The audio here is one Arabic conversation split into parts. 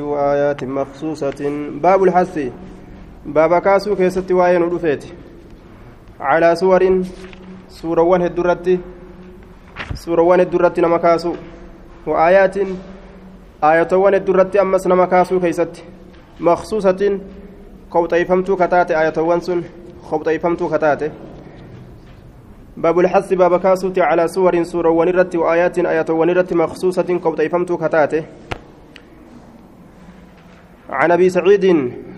وآيات مخصوصة. باب الحث. باب كاسو كيست وآية ندفت على سور سوروان الدرة سوروان الدرة نما كاسو. وآيات آياتوان الدرة أمس نما كاسو كيست مخصوصة كوطيفمتو كتات آياتوان سن كوطيفمتو كتات باب الحث باب كاسو على سور سوروان الرت وآيات آياتوان الرت مخصوصة كوطيفمتو كتاته عن أبي سعيد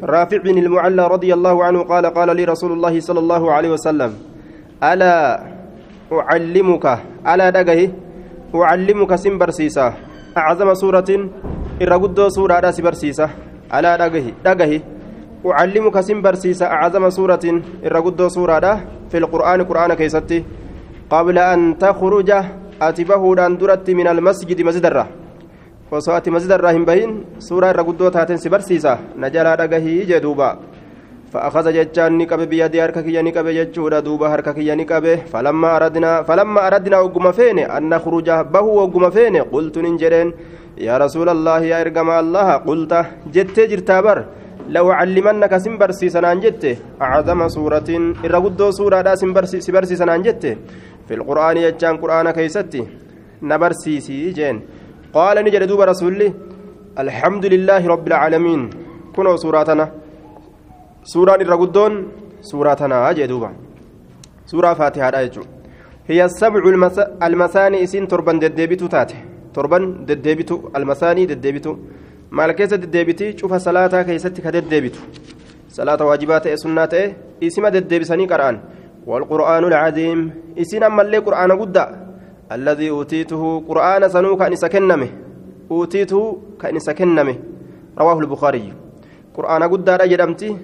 رافع بن المعلى رضي الله عنه قال قال لي رسول الله صلى الله عليه وسلم ألا أعلمك ألا دغه أعلمك سمبرسيسا أعظم سورة الرغدو سورة سبرسيسا ألا دغه دغه أعلمك سمبرسيسا أعظم سورة الرغدو سورة في القرآن قرآن كيستي قبل أن تخرج أتبه دان درت من المسجد مسجد الرحمه osoo ati masjida irraa hin bahin suuraa irra guddoo taateen si barsiisa. Na jalaa dhagahii jee duuba. فأخذ جتان نقبه بيدي هركك يا نقبه جتشورا دوبا هركك يا نقبه فلما أردنا فلما أردنا وقم فين أن نخرج به وقم فين قلت ننجرين يا رسول الله يا إرقم الله قلت جت جرتابر لو علمنك سنبرسي سنان أعظم سورة إرقدو سورة دا سنبرسي سنان جت في القرآن يجان قرآن كيستي نبرسي سي قال نجد دوب رسولي الحمد لله رب العالمين. كنوا سوراتنا سورة الرقدون سوراتنا أجدوبا سورة فاتحة أجو هي السبع المس... المساني إسين تربان ددبتو تاتي. تربان ددبتو المساني ددبتو maal keessa deddeebiti cufa salaataa keessatti ka deddeebitu salaata waajibaa ta'e sunnaa ta'e isima deddeebisanii qara'an العظيم. إسين أما اللي قرآن قد الذي أوتيته قرآن سنو كأن سكنمه. أوتيته كأن سكنمه. رواه البخاري. قرآن قد جرمتي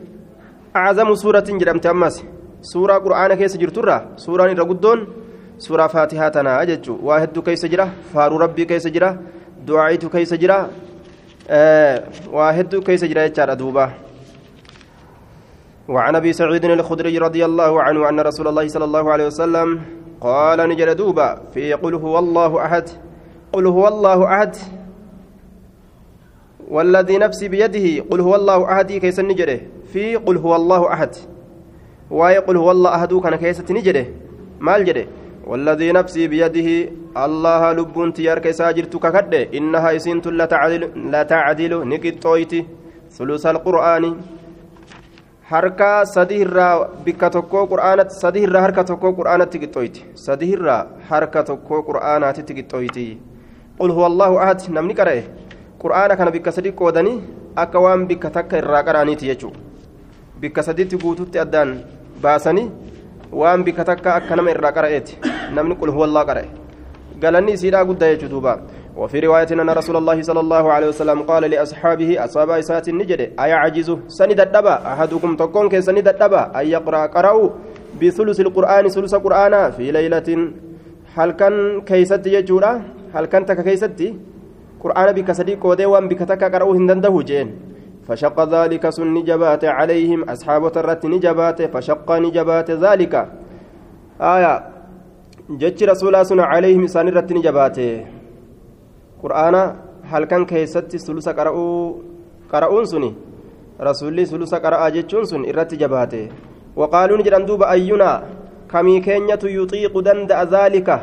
أعظم سورة جرمتي أمس سورة قرآن كيس جرترة سورة رقدون سورة فاتحة تنا أجج واحد كيس جرة. فارو ربي كيس جرة. دعائت كيس جرة. آه واحد كيس جرة يجار دوبا وعن أبي سعيد الخدري رضي الله عنه أن رسول الله صلى الله عليه وسلم قال نجل دوبا في قل هو الله أحد قل هو الله أحد. والذي نفسي بيده قل هو الله أحد كيس نجره في قل هو الله أحد. واي قل هو الله أحد كان كيس نجره مال جره والذي نفسي بيده الله لبون تيار كيسا جرت ككد. إنها يسنت لا تعدل لا تعدل نكتويتي ثلث القرآن. Harka sadii irraa bikka tokkoo qur'aanatti sadii irraa harka tokkoo qur'aanatti qixxooyti sadii irraa harka tokkoo qur'aanaatitti qixxooyti qul huwa allahu ahad namni qara'e qur'aana kana bikka sadii qoodanii akka waan bikka takka irraa qara'aniiti jechuudha bikka sadiitti guututti addaan baasanii waan bikka takka akka nama irraa qara'eeti namni qul huwa qara'e galanni isiidhaa guddaa jechuudha duuba وفي رواية أن رسول الله صلى الله عليه وسلم قال لأصحابه أصحاب إسات النجد أيعجز؟ سند الدبا. أحدكم تكون كسند الدبا. أن يقرأ قرأوا بثلث القرآن ثلث قرآن في ليلة. هل كان كيست يجورا؟ هل كان تك كيست؟ قرآن بك صديق وديوان بك تك قرأوا هندنده جين. فشق ذلك سن نجبات عليهم. أصحاب ترت نجبات فشق نجبات ذلك. آية. جتش رسول الله عليهم سنرت نجباته qur'aana halkan keessatti sulusa qara'uun suni rasuulli sulusa qara'aa jechuun sun irratti jabaate waqaaluun jedhan duuba ayyunaa kamii keenyatu yuxiiqu danda'a zaalika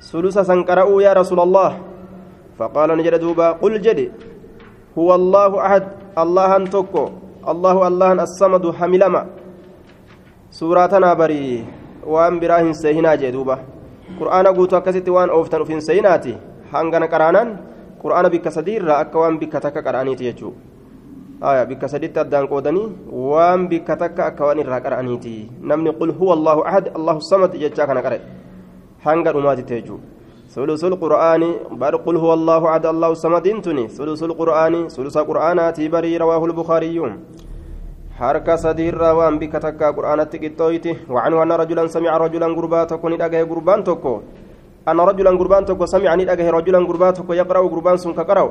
sulusa san qara'uu yaa rasuula allah faqaala ni jedha duuba qul jedhe huwa allaahu ahad allahan tokko allahu allahan assamadu hamilama suuraa tanaa barii waan biraa hin seehinaa jee duuba qur'aana guutuu akkasitti waan ooftan uf hin seeyinaati hangana qaraanaan qur'aana bikka sadiirraa akka waan bikka takka qara'aniiti jechuudha bikka sadiitti addaan qoodanii waan bikka takka akka waan irraa qara'aniiti namni qul huwa allahu ahad allahu samad jechaa kana qara'e hanga dhumaatitti jechuudha ثلث القرآن بل قل هو الله أحد الله الصمد انتني ثلث القرآن ثلث قرآنات بري رواه البخاري حركة صدير روان بك تكا قرآن تكتويته وعنه أن رجلا سمع رجلا قربا تكون إدقى قربان تكو أن رجلا قربان تكو سمعني أجه رجلا قربان تكو يقرأ قربان سن كقرأ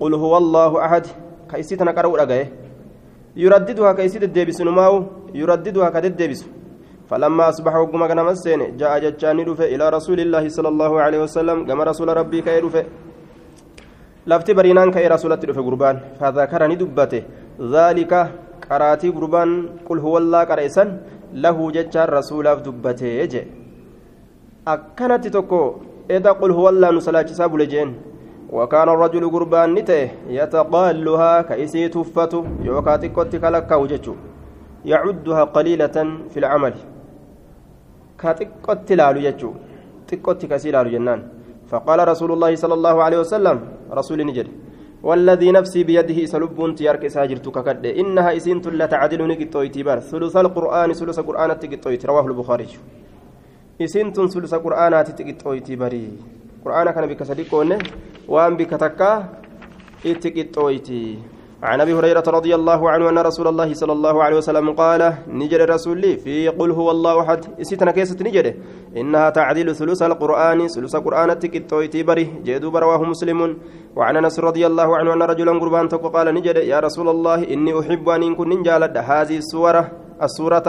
قل هو الله أحد. كيسيتنا قرأ أجه يرددها كيسيت الدبس نماو يرددها كد الدبس فلما أصبح وقم كان مسين جاء جتشان إلى رسول الله صلى الله عليه وسلم كما رسول ربي كي lafti bariinaan ka'ee rasuulatti dhufe gurbaan fadakara ni dubbate dhaalika qaraatii gurbaan qul huwallaa qareessan lahuu jechaan rasuulaaf dubbatee je akkanatti tokko eda qul huwallaa nu salaachisaa bule jeen. وكان الرجل قربان نته يتقالها كيسي تفته يوكا تكوتي وجتشو يعدها قليلة في العمل كتكوتي لالو جتشو تكوتي كسي لالو جنان فقال رسول الله صلى الله عليه وسلم رسول نجد والذي نفسي بيده سلبون تيارك ساجرت ككد إنها إسنت لتعدل نقطويتي بار ثلث القرآن ثلث قرآن تقطويتي رواه البخاري إسنت ثلث قرآن تقطويتي بري قرآن كان بك صديقون وأن بك تكا اتقطويتي عن ابي هريره رضي الله عنه ان رسول الله صلى الله عليه وسلم قال نجد الرسول في قل هو الله احد اسيتنا كيست نجد انها تعديل ثلث القران ثلث القران تكتويتي بري جدو رواه مسلم وعن انس رضي الله عنه ان رجلا قربان قال نجد يا رسول الله اني احب ان كن نجالد هذه السوره السوره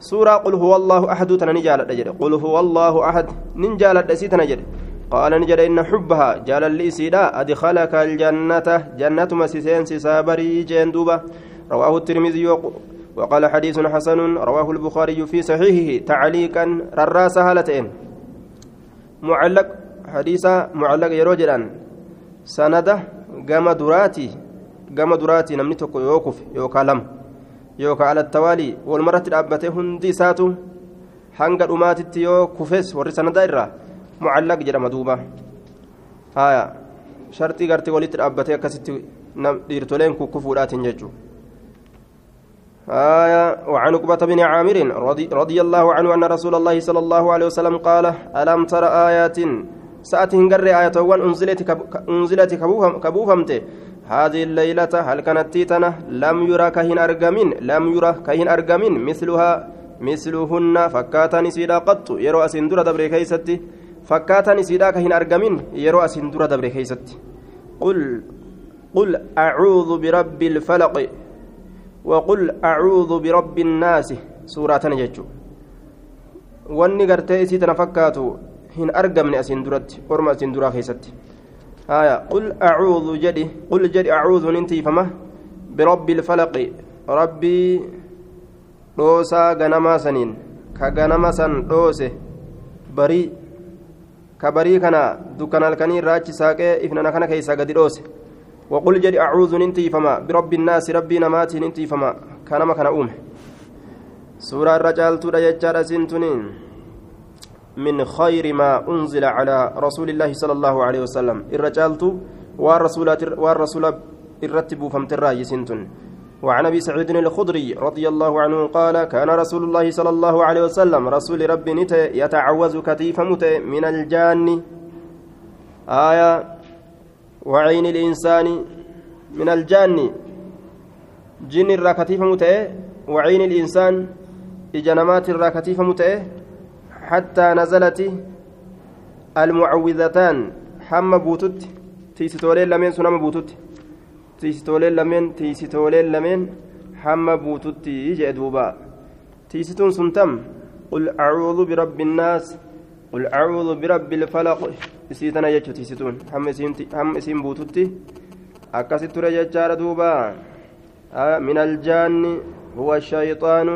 سورة قل هو الله أحد تنجالد قل هو الله أحد نجالد اسيتنا جد. قال نجد إن حبها جال الإسيدا أدخلك الجنة. جنة مسيسين سابري جندوبة رواه الترمذي وقال حديث حسن. رواه البخاري في صحيحه تعليقا رراس هالتين معلق حديث معلق يروجلان سند قام دراتي قام دراتي نمني تكو يوكف يوكا لم يوكا على التوالي والمرة الأبته هندي ساتو hanga dhumaatitti yoo kufes warri sanada irraa mucallaq jedhama duuba haya sharxii gartee walitti dhaabbatee akkasitti dhiirtoleen kukkufuudhaatiin jechuudha آية وعن عقبة بن عامر رضي, رضي الله عنه أن رسول الله صلى الله عليه وسلم قال ألم تر آيات سأتهن قر آية أنزلت أنزلت كبوفمت هذه الليلة هل كانت تيتنا لم يرى كهن أرجمين لم يرى كهن أرجمين. مثلها مثلهن فكاتني نسيدا قط يرى أسندرة دبر كيستي. فكاتني نسيدا كهن أرجمين يرى أسندرة دبر كيستي. قل قل أعوذ برب الفلق وقل أعوذ برب الناس. سورة نججو. wanni gartee isii tana fakkaatu hin argamne asin duratti orma haya qul acuudu jedhi qul jedhi acuudu nintiifama birabbi ilfalaqi rabbii dhoosaa ganamaa saniin ka ganama san dhoose barii ka barii kana dukkan halkanii irraa achi saaqee ifnana kana keessaa gadi dhoose وقل جد أعوذ ننتيفما برب الناس ربي نماتي ننتيفما كانما كان أومه سورة الرجال ترى يجار سنتنين من خير ما أنزل على رسول الله صلى الله عليه وسلم. الرجال والرسول والرسول الرتب فمتراي سنتن وعن أبي سعيد الخضري رضي الله عنه قال كان رسول الله صلى الله عليه وسلم رسول ربي نت يتعوذ كتيف مت من الجان. آية وعين الإنسان من الجان. جن الراكتيف متئ وعين الإنسان إجنمات الراكتيف متئ حتى نزلت المعوذتان. حم بوتت تيستولين لمن سنم بوتت تيستولين لمن تيستولين لمن. حم بوتت يجي دوبا تيستون سنتم. قل أعوذ برب الناس. قل أعوذ برب الفلق. isiitana jechu tiisituun hamma isiin buututti akkasitti ture jechaadha duuba min aljaanni huwa shayxaanu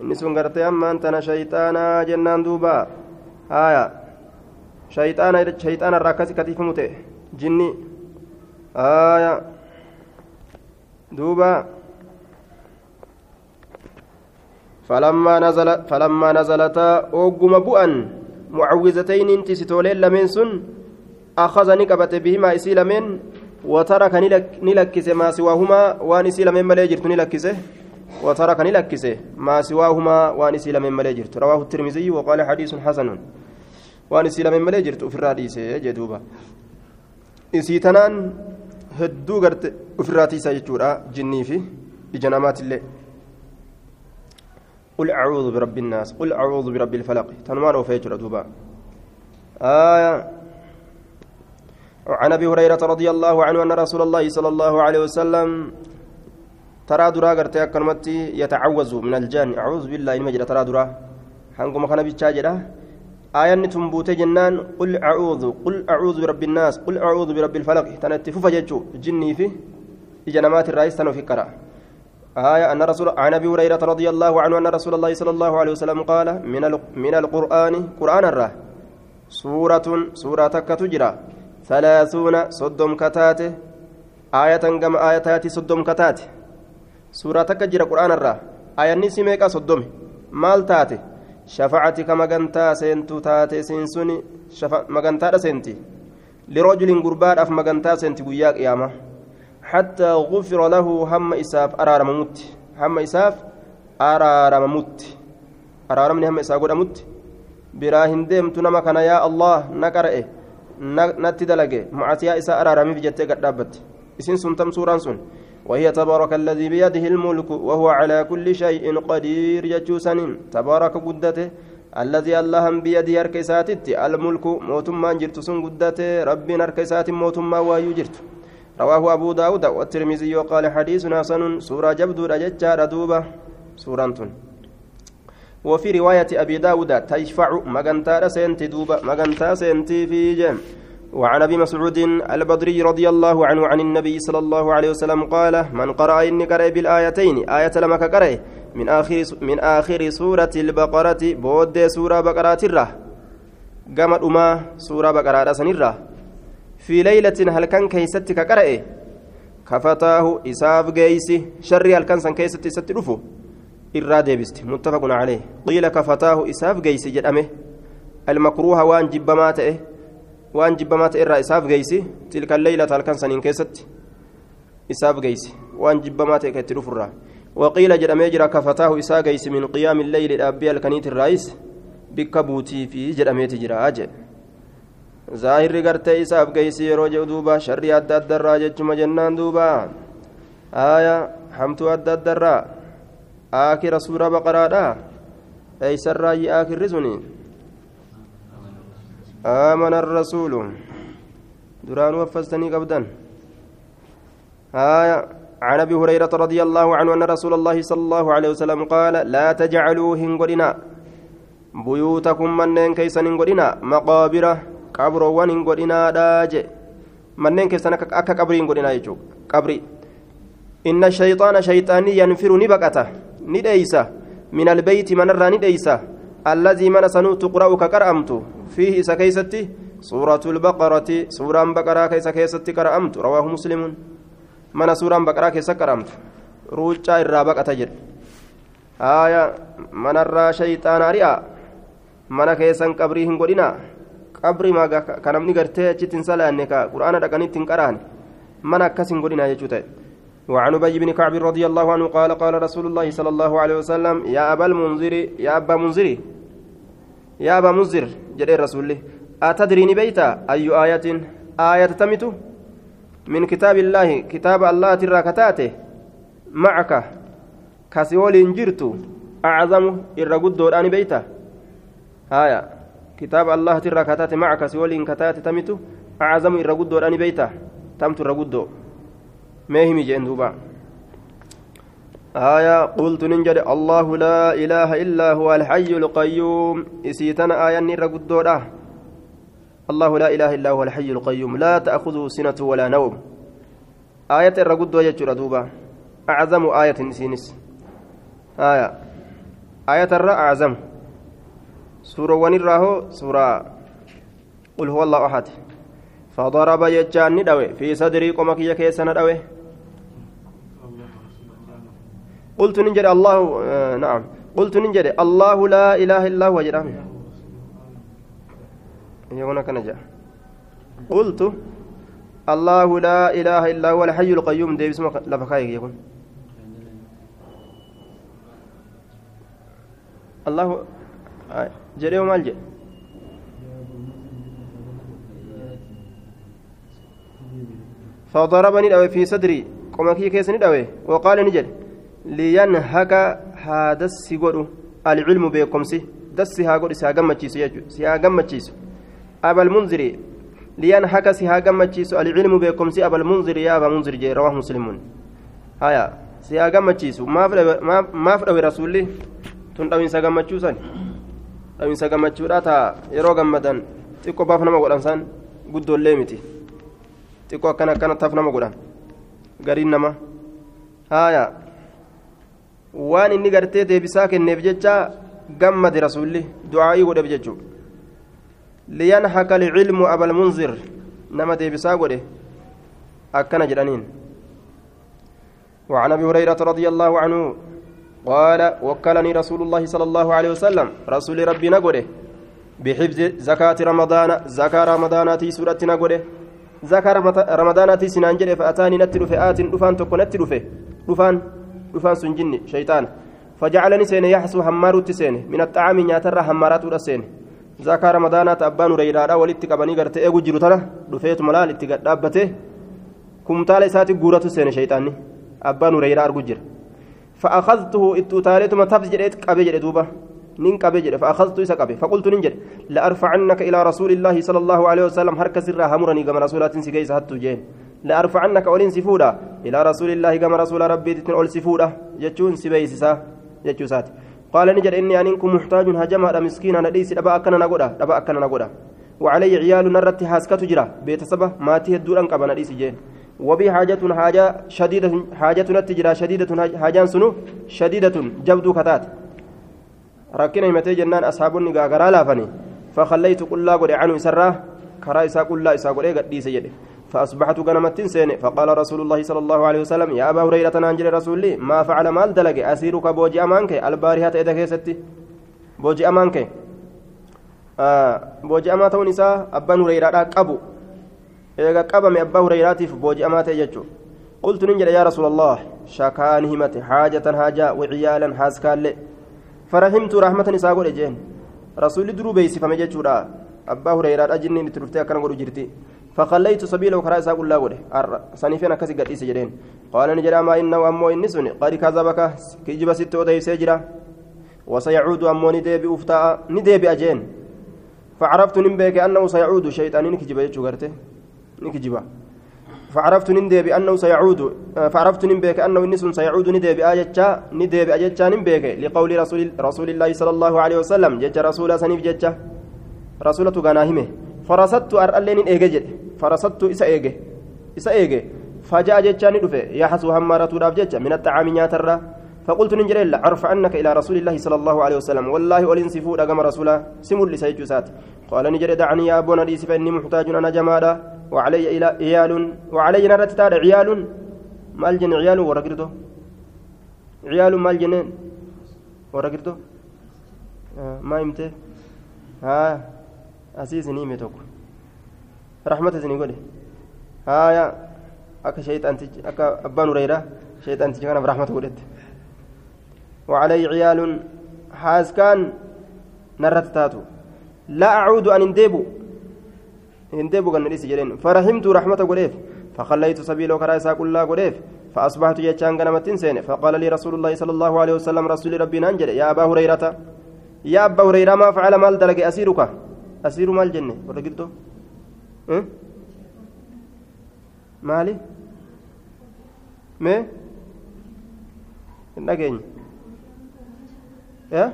inni sun gartee ammaan tana shayxaanaa jennaan duuba haya shayxaana irraa akkasi katiifamu ta'e jinni haya duuba فلما نزل فلما نزلتا أوجم بؤن معوذتين انت ستولين لمن سن أخذني كبت بهما إسي لمن وترك نلكس ما سواهما وان إسي لمن مليجرت نلكس وترك نلكس ما سواهما وان إسي لمن مليجرت رواه الترمذي وقال حديث حسن. وان إسي لمن مليجرت في الراديس جدوبا إسي تنان هدو قرت. في الراتيس جتورا جني في بجنامات الله قل أعوذ برب الناس. قل أعوذ برب الفلق. تنوان وفيجر دوبا. آية. عن أبي هريرة رضي الله عنه أن رسول الله صلى الله عليه وسلم ترى درا قرتي أكرمتي يتعوذ من الجان أعوذ بالله إن مجرى ترى درا. حنكم خنا بيتشاجرة آية تنبوت جنان. قل أعوذ قل أعوذ برب الناس. قل أعوذ برب الفلق. تنتفف ججو جني في جنمات الرئيس تنو في قرأ. آية أن رسول عن أبي هريرة رضي الله عنه أن رسول الله صلى الله عليه وسلم قال من من القرآن قرآن الراه سورة سورة تجرى. ثلاثون صدم كتاته آية كما آياتات صدم كتاته آية نسميك صدم مال تاته شفاعتك مغنتا سنتو تاتي سنسوني شفا مغنتا سنتي لرجل قربان أف مغنتا سنتي قياك ياما حتى غفر له هم إساف أرار ممت هم إساف أرار ممت أرار من هم إساف قد أمت براهن ديمت نما كان يا الله نقرأ نتي دلقه معتيا إسا أرار من في جتة قد دابت إسين سنتم سوران سن وهي تبارك الذي بيده الملك وهو على كل شيء قدير يجوسن. تبارك قدته الذي اللهم بيده أركيساتت. الملك موتما جرت سن قدته. ربي أركيسات موتما وايو جرت. رواه أبو داود والترمذي وقال حديث حسن. سورة جبدو رجتشار دوبة. سورة وفي رواية أبي داود تشفع مغنتا سنتي دوبة. مغنتا سنتي في جم وعن أبي مسعود البدري رضي الله عنه عن النبي صلى الله عليه وسلم قال من قرأ إني قرأ بالآيتين آية لما قرأ من آخر من آخر سورة البقرة بود سورة بقرة الره قامت أما سورة بقرة سنرة في ليلة هل كان كيستك قرأ كفتاه إساف جيسي شر هل كان سن كيست ستلفو إرا ديبست متفق عليه. قيل كفتاه إساف جيسي جدأمه المكروه وان جبماته waan jibbamaa ta'e irraa isaaf geeysi tilka leeylata halkan saniin keessatti isaaf geeysi waan jibbamaa ta'e ka itti dhufurraa waqiila jedhamee jira kafataahu isaa geeysi min qiyaami leyli dhaabbii halkaniit irraayis bikka buutii fi jedhameeti jira jedhe zaahirri gartee isaaf geeysi yeroo jedhu duuba sharrii adda addarraa jechuma jennaan duuba aaya hamtuu adda addarraa aakira suura baqaraadha eeysarraayyi aakirri suni آمن الرسول. دران وفزتني قبدا آية. عن أبي هريرة رضي الله عنه أن رسول الله صلى الله عليه وسلم قال لا تجعلوا هنغدنا بيوتكم منين كيسن هنغدنا مقابر قبر ونغدنا داج. منين كيسن اكا قبر هنغدنا يجو. قبري. إن الشيطان شيطاني ينفر نبقته. نديسة. من البيت من الراني ديسه الذي من سنو تقرأ كقرأمت. فيه سكيستي سورة البقرة. سورة بقرة كيس قرأمت. رواه مسلم. من سورة بقرة كيس قرأمت روجا الرابق تجر آية من الرا شيطان رئا من كيسن قبري هنقلنا قبري ما كنمني قرتي جتن سلانك قرآن رقني تنقران من أكسن قلنا يجوتي. وعن أبي بن كعب رضي الله عنه قال قال رسول الله صلى الله عليه وسلم يا أبا المنذر يا أبا منذر يا أبا منذر جل الرسول اتدريني بيتا أي آية آية تمت؟ من كتاب الله كتاب الله تراكتاته معك كسيول انجرت أعظم الرغد دوراني بيتا هايا كتاب الله تراكتاته معك سيول كتات تمت؟ أعظم الرغد دوراني بيتا تمت ميهمي جين دوبا آية قلت ننجد الله لا إله إلا هو الحي القيوم. إسيتنا آية نير قدودا. الله لا إله إلا هو الحي القيوم. لا تأخذه سنة ولا نوم. آية الرقدو يجر دوبا أعظم آية نسينس. آية. آية الرا أعظم. سورة ونراهو سورة قل هو الله أحد. فضرب يجان ندوي. في صدري قمك يكيس ندوي. قلت ننجد الله آه نعم. قلت ننجد الله لا إله إلا هو جرام يقول كنجا قلت الله لا إله إلا هو الحي القيوم. دي بسم لفخايك يقول الله آه جري ومال جري فضربني في صدري. قم كي كيسني وقال نجد liyanhaga haa dassi godhu alcilmu beekomsi dassi haa godhu si haa gammachiisu jechuudha si haa gammachiisu. Abalmunziri liyanhaga si haa gammachiisu alcilmu beekomsi abalmunziri yaa abamunziri jee rawaahu muslimuun haya si haa gammachiisu maaf dhawe rasuulli? Tun dhawinsa gammachuusan dhawinsa gammachuudha taa yeroo gammadan xiqqoo baaf nama godhan san? Guddoollee miti. Xiqqoo akkana akkana taaf nama godhan. Gariin nama. Haya waan inni gartee deebisaa kenneef jecha gammade rasuulli du'aa'ii godheef jechuudha liyanhaka lcilmu abalmunzir nama deebisaa godhe akkana jedhaniin وعن ابي هريره رضي الله عنه قال وكلني رسول الله صلى الله عليه وسلم رسول ربي نقوله بحفظ زكاة رمضان زكاة رمضاناتي سورة نقوله زكاة رمضاناتي سنانجل فأتاني نتلو فآت دفان تكو نتلو فيه دفان دفان سنجني شيطان فجعلني سين يحسو همار تسين من الطعام نياتر همارات السين زكاة رمضانات أبان ريرادا ولت قبني قرت إيغو جيرو تنا دفيت ملال اتقاد دابته كمتال إساتي قورة سين شيطاني أبان ريرا أرجو جير فأخذته إتوتاليتما تفز جريت قبي جري دوبا نين قبي جري فأخذت إسا قبي فقلت ننجر لأرفعنك إلى رسول الله صلى الله عليه وسلم هرك سرها همرني كما رسولات سكيس هتو جين لأرفعنك أولين سفودا. إلى رسول الله كما رسول ربي تتن أول سفودا. يجون سبيسسا يجوسات قال نجر إني أنكم محتاج هجما مسكينا نديس دبا أكنا نقودا. دبا أكنا نقودا. وعلي عيال نرت حاسكة جرا. بيت سبا. ما تهدون أنك نديس جين وبي حاجة حاجة شديدة حاجة نتجرا شديدة حاجان سنو. شديدة جبدو كتات. ركنا يمتي جنان أصحاب النقاقرا لافني فخليت كل قد عنه سراه كرا إسا كل إسا قد قد فأصبحت غنمت سين فقال رسول الله صلى الله عليه وسلم يا أبا هريرة نانجل رسولي ما فعل مال دلق أسيرك بوجي أمانك البارحة إذا كيستي بوجي أمانك آه بوجي أماتون إسا أبا هريرة قبو qabame abbaa hureyraatiif booji'amaa ta'e jechuu qultu nin jedhe yaa rasuula allah shakaan himate haajatan haajaa waciyaalan haaskaallee farahimtu rahmatan isaa godhe jeen rasuulli duruu beeysifame jechuudha abbaa hureyraadha jinniin itti dhuftee akkana godhu jirti فخليت سبيله كرا إساق الله قوله سنيفين أكسي قد إيسي جدين. قال نجد أما إنه أمو إني سني. قد كذبك. كجب ست وديف سيجرا وسيعود أمو نديبي أفتاء نديبي أجين. فعرفت نبيك أنه سيعود شيطان. كجب يجو قرته نكجبا فعرفت ندي بأنه سيعود فعرفت نبيك أنه النس سيعود ندي بأجتشا ندي بأجتشا نبيك لقول رسول رسول الله صلى الله عليه وسلم. جج رسول سنيف جتشا رسولة غناهمه. فرصدت أرألين إيجي فرصدت إسا إيجي إسا إيجي فجاء جتشا ندفه يحسو همارة راب جتشا من الطعام نياترا فقلت ننجل أعرف أنك إلى رسول الله صلى الله عليه وسلم والله ولن سفود أقام رسولا سمول لسيجوسات قال نجل دعني يا أبونا ليس فإني محتاج أنا جمالا وعلي عيال وعلي نرت تار عيال مال جن عيال ورقرتو عيال مال جنين ورقرتو آه ما يمته ها أسيس توك رحمة زني قولي ها يا أكا شيطان تج أكا أبان ريرة شيطان تج كان برحمة قولت وعلي عيال حاس كان نرت تاتو لا أعود أن اندبو هندبو كان نريس جرين فرحمت رحمة قريف فخليت سبيله كرايسا كلها قريف فأصبحت يجان غنمت سين فقال لي رسول الله صلى الله عليه وسلم رسول ربي ننجل يا أبا هريرة يا أبا هريرة ما فعل مال دلق أسيرك أسير مال جنة ورقلته أه؟ مالي ما نجين يا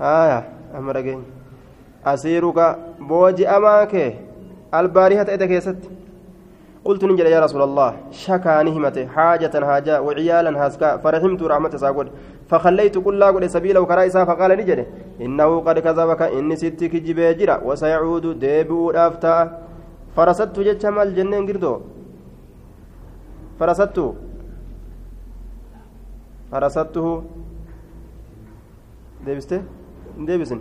آية أمر نجين asiiruka booji'amaa kee albaariha ta'e keessatti قلت نجل يا رسول الله شكاني همته حاجة حاجة وعيالا هاسكا فرحمت رحمة ساقود. فخليت كل قد سبيله كرائسا فقال نجل إنه قد كذبك إني ستك جبيجرا وسيعود ديبو أفتا فرست جتش مال جنين قردو فرست فرسته ديبسته؟ ديبسن.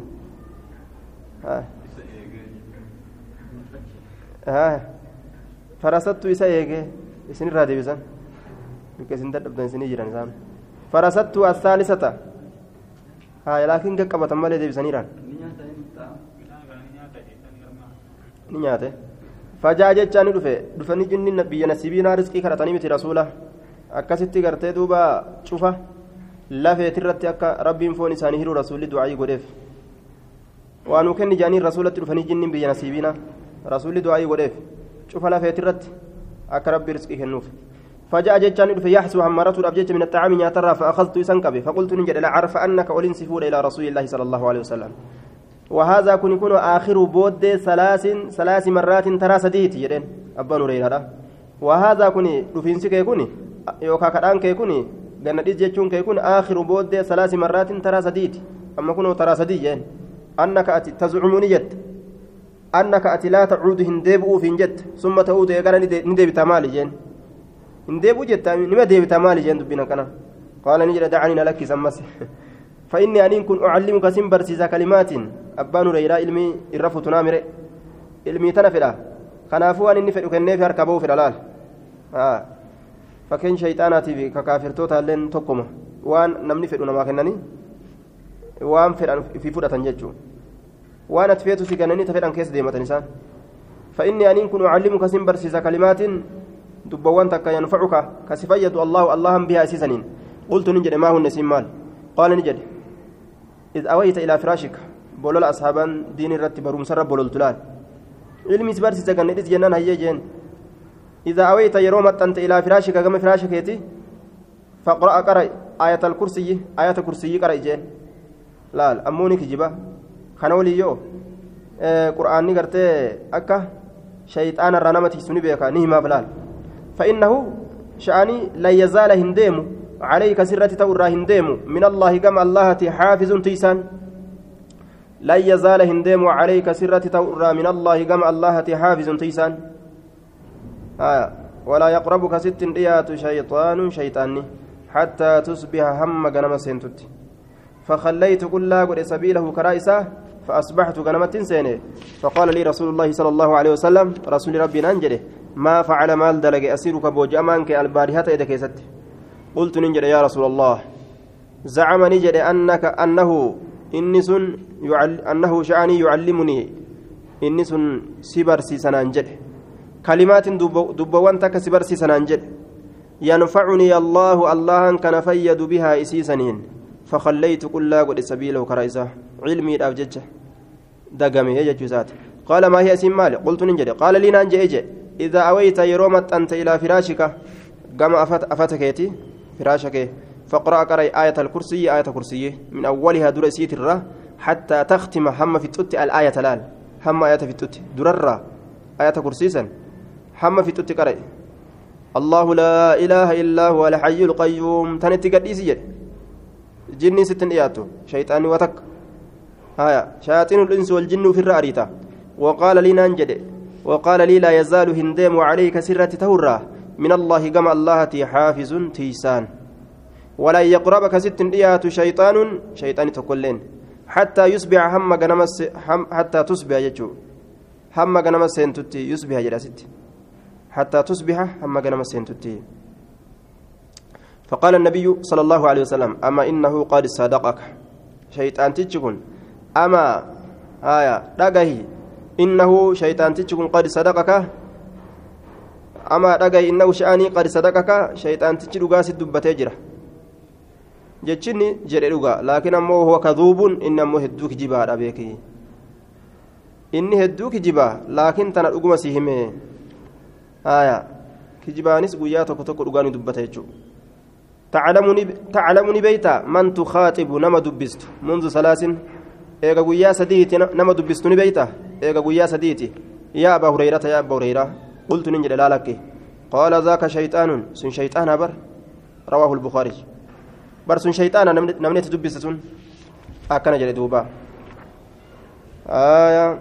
Farasattu isa eege isinirraa deebisan bikka isin dadhabdan isinii jiran isaan farasattu assaalisata haa laakiin qaqqabatan malee deebisaniiraan ni nyaate fajaa jechaa ni dhufe dhufanii jinni biyya nasiibiinaa riskii kadhatanii miti rasuula akkasitti gartee duuba cufa lafeetirratti akka rabbiin foon isaanii hiruu rasuulli du'aayii godheef waan nu kenni jaaniin rasuulatti dhufanii jinniin biyya nasiibiina rasuulli du'aayii godheef cufa lafeetirratti akka rabbi riskii kennuuf. فجاء جتان في يحسو همرته الأبجيت من الطعام ياترى فأخذت إسنكبه فقلت نجد لا عرف أنك أولين سفور إلى رسول الله صلى الله عليه وسلم وهذا كن يكون آخر بود ثلاث ثلاث مرات ترى سديت يدين أبا نريرا وهذا كن رفينسي كيكوني يوكا كدان كيكوني جنديس جتشون كيكون آخر بود ثلاث مرات ترى سديت أما كنوا ترى سديت أنك أتي تزعمني أنك أتي لا تعود هندبؤ في جد ثم تعود يقال ندب تمالي جن هندبؤ جد نما دب تمالي جن دبنا كنا قال نجد دعني لك سمس فإني أن كن أعلمك سنبرسيس كلمات أبان ريرا علمي الرفض نامر علمي تنفلا kanaafuu waan inni fedhu kenneef harka ba'uu fedha laal fakkeen shayxaanaatiif ka kaafirtoota illeen tokkuma waan namni fedhu namaa kennanii waan fedhan fi fudhatan jechuudha waan ati feetu si kennanii ta fedhan keessa deematan isaan فإني أن كن أعلمك سن برسيس كلمات دبوان تكا ينفعك كسفيد الله اللهم بها أسيسنين قلت نجد ما هو النسيم مال. قال نجد إذ أويت إلى فراشك بولول أصحابا دين الرتب رومسر بولول تلال علمي سبرسي سكن إذ جنان هيا جين. إذا أويت يروم أنت إلى فراشك كما فراشك يتي فقرأ قرأ آية الكرسي آية الكرسي قرأ جين. laal ammoo ni kana waliyyoo qur'aanni gartee akka shayxaana irraa nama tiisu ni beeka ni himaaf laal فإنه شأني لا يزال هنديم عليك سرة تورا هنديم من الله كما الله حافظ تيسان لا يزال هنديم عليك سرة تورا من الله كما الله حافظ تيسان آه ولا يقربك ست ريات شيطان شيطاني حتى تصبح هم جنم سنتتي فخليت كل قد سبيله كرائسة فأصبحت غنمت سينة. فقال لي رسول الله صلى الله عليه وسلم رسول ربي ننجده ما فعل مال دلق أسيرك بوجأمانك البارحة إذا كيست. قلت ننجد يا رسول الله زعم نجد أنك أنه إنس يعل أنه شأني يعلمني إنس سبرسي سنانجد كلمات دبوان تك سبرسي سنانجد ينفعني الله الله كان فيد بها إسيسنين. فخليت كل قد سبيله الأبجج دقمي يجج سات. قال ما هي اسم مالي قلت ننجد قال لي نانجي إجي إذا أويت يرومت أنت إلى فراشك قام أفت أفتكيتي فراشك فاقرأ قرأ آية الكرسي آية كرسي من أولها درسيت الرا حتى تختم هم في التوت الآية الآن هم آية في التوت درر آية كرسيسا هم في التوت قرأ الله لا إله إلا هو الحي القيوم. تنتي قديسي جني ستن إياتو. شيطاني وتك. هايا شياطين الإنس والجن في الرأريتا وقال لي ننجد وقال لي لا يزال هندم عليك سرة تهرة من الله كما الله حافظ تيسان ولا يقربك ست إيات شيطان شيطان تقولين حتى يصبح هم جنمس هم حتى تصبح يجو هم جنمس سنتتي يصبح جلست حتى تصبح هم جنمس سنتتي فقال النبي صلى الله عليه وسلم أما إنه قد صدقك. شيطان تجكن أما آية دقه إنه شيطان تجكن قد صدقك. أما دقه إنه شأني قد صدقك. شيطان تجد قاس الدبة جرة جتشني جرى لغا لكن أمه هو كذوب إن أمه هدوك جبا أبيكي إني هدوك جبا لكن تنا أقوم سيهمه آية كجبانيس قويا تكو تكو لغاني دبة يجو تعلمني تعلمني بيتا من تخاطب نما دبست. منذ ثلاث ايغا غويا سديتي نما دبستني بيتا ايغا غويا سديتي يا ابا هريره يا ابا هريره قلت ننجل لا لك قال ذاك شيطان سن شيطان بر رواه البخاري بر سن شيطان نمني تدبستون أكن جل دوبا آية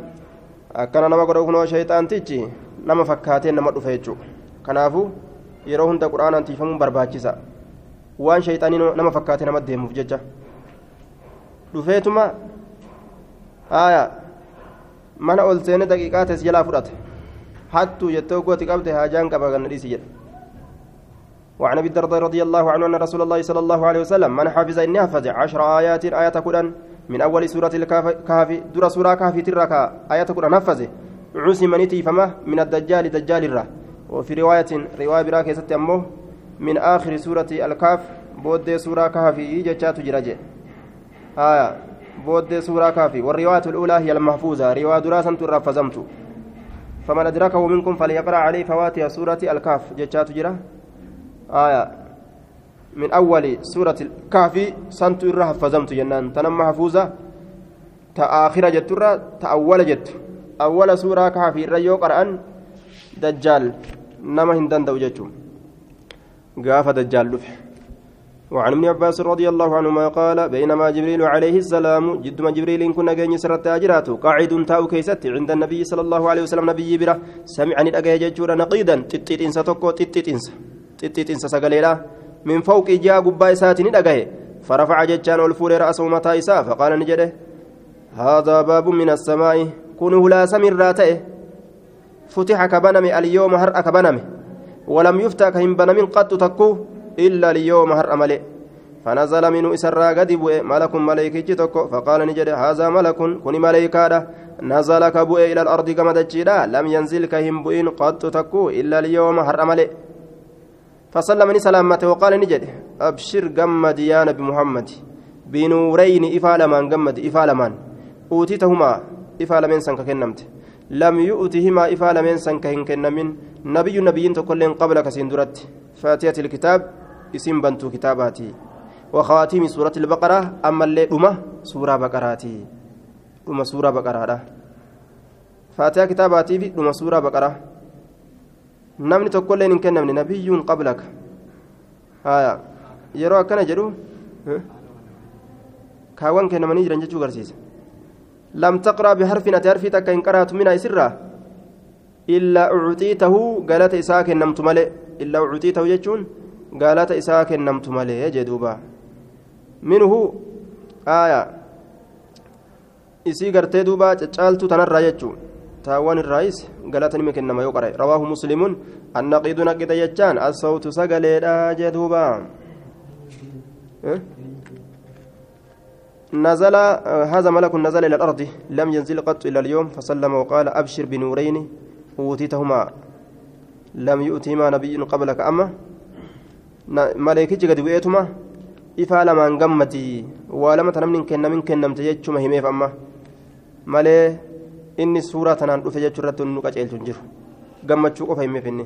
أكن نما قرؤ شيطان تيجي نما فكاتين نما دفيجو كنافو yeroo hunda quraanaan tiifamuun barbaachisa. Waan shayxaanii nama fakkaate nama deemuuf jecha. Dhufeetuma haaya mana ol seene daqiiqaa tees jalaa fudhate. Hattuu jettee ogooti qabde haajaan qaba ganna dhiisi jedhe. وعن ابي الدرداء رضي الله عنه ان رسول الله صلى الله عليه وسلم من حفظ اني حفظ عشر ايات إيه كدن من اول سوره الكهف در سوره كهف تركا إيه كدن حفظ عسم نتي فما من الدجال دجال الره وفي روايه روايه براكه ست امه من آخر سورة الكهف بود سورة كهف جتات جرجة آية بود سورة كهف والرواية الأولى هي المحفوظة. رواية دراسة ترفزمت فمن أدركه منكم فليقرأ عليه فواتح سورة الكهف. جتات جرة آية. من أول سورة الكهف سنت حفظمت جنان. تنم محفوظة. تآخر جترة تأول جت أول سورة كهف الرجو قرآن. دجال. نما هندن دوجتهم قاف دجال لفح. وعن ابن عباس رضي الله عنهما قال بينما جبريل عليه السلام جد ما جبريل كنا جاني سرت أجراته قاعد تاو كيست عند النبي صلى الله عليه وسلم نبي بره سمعني الأجا جورا نقيدا تتيت إنسا تكو تتيت إنسا تتيت إنسا سقليلا من فوق جاء قبا ساتين الأجا فرفع ججان والفور رأسه متى إساء فقال نجده هذا باب من السماء كنه لا سمر راته فتح كبنم اليوم هرأ كبنم ولم يفتح كهم بنم قد تكو إلا اليوم هر أملي فنزل منه إسرى قد بؤ ملك ملائكة تكو فقال نجد هذا ملك كن ملائكة نزل كبؤ إلى الأرض كما تجيدا. لم ينزل كهم بؤين قد تكو إلا اليوم هر أملي فسلم سلامته وقال نجد أبشر قمد يا نبي محمد بنورين إفالمان قمد إفالمان أوتيتهما إفالمين سنك كنمت. لم يؤتهما إفالمين سنك كنمين نبي نبيين تكلين قبلك سندرت. فاتحة الكتاب. اسم بنتو كتاباتي وخواتيم سورة البقرة أما اللي أمة سورة بقراتي أمة سورة بقرة فاتحة كتاباتي في أمة سورة بقرة namni tokkollee hin kennamne nabiyyuun qablaka haya yeroo akkana jedhu kaawwan kennamanii jiran jechuu garsiisa lam taqraa biharfin ati harfii takka hin qaraatu mina isirraa illaa ucxiitahu galata isaa kennamtu malee illaa ucxiitahu jechuun galata isaa kennamtu malee jee duuba minhu aya isii gartee duuba caccaaltu tanarraa jechuu taawwan irraayis galata nima kennama yoo qare rawaahu muslimuun annaqiidu naqida jechaan assawtu sagaleedha jee duuba نزل هذا ملك نزل إلى الأرض لم ينزل قط إلى اليوم فسلم وقال أبشر بنورين أوتيتهما لم يؤتهما نبي قبلك أما ملائكة قد بؤيتما إفا لما انقمتي ولما تنمن كنا من كنا متججما هميف أما ملائكة inni suuraa tanaan dhufe jechuurratti nu qaceelchu hin jiru gammachuu qofa himee finne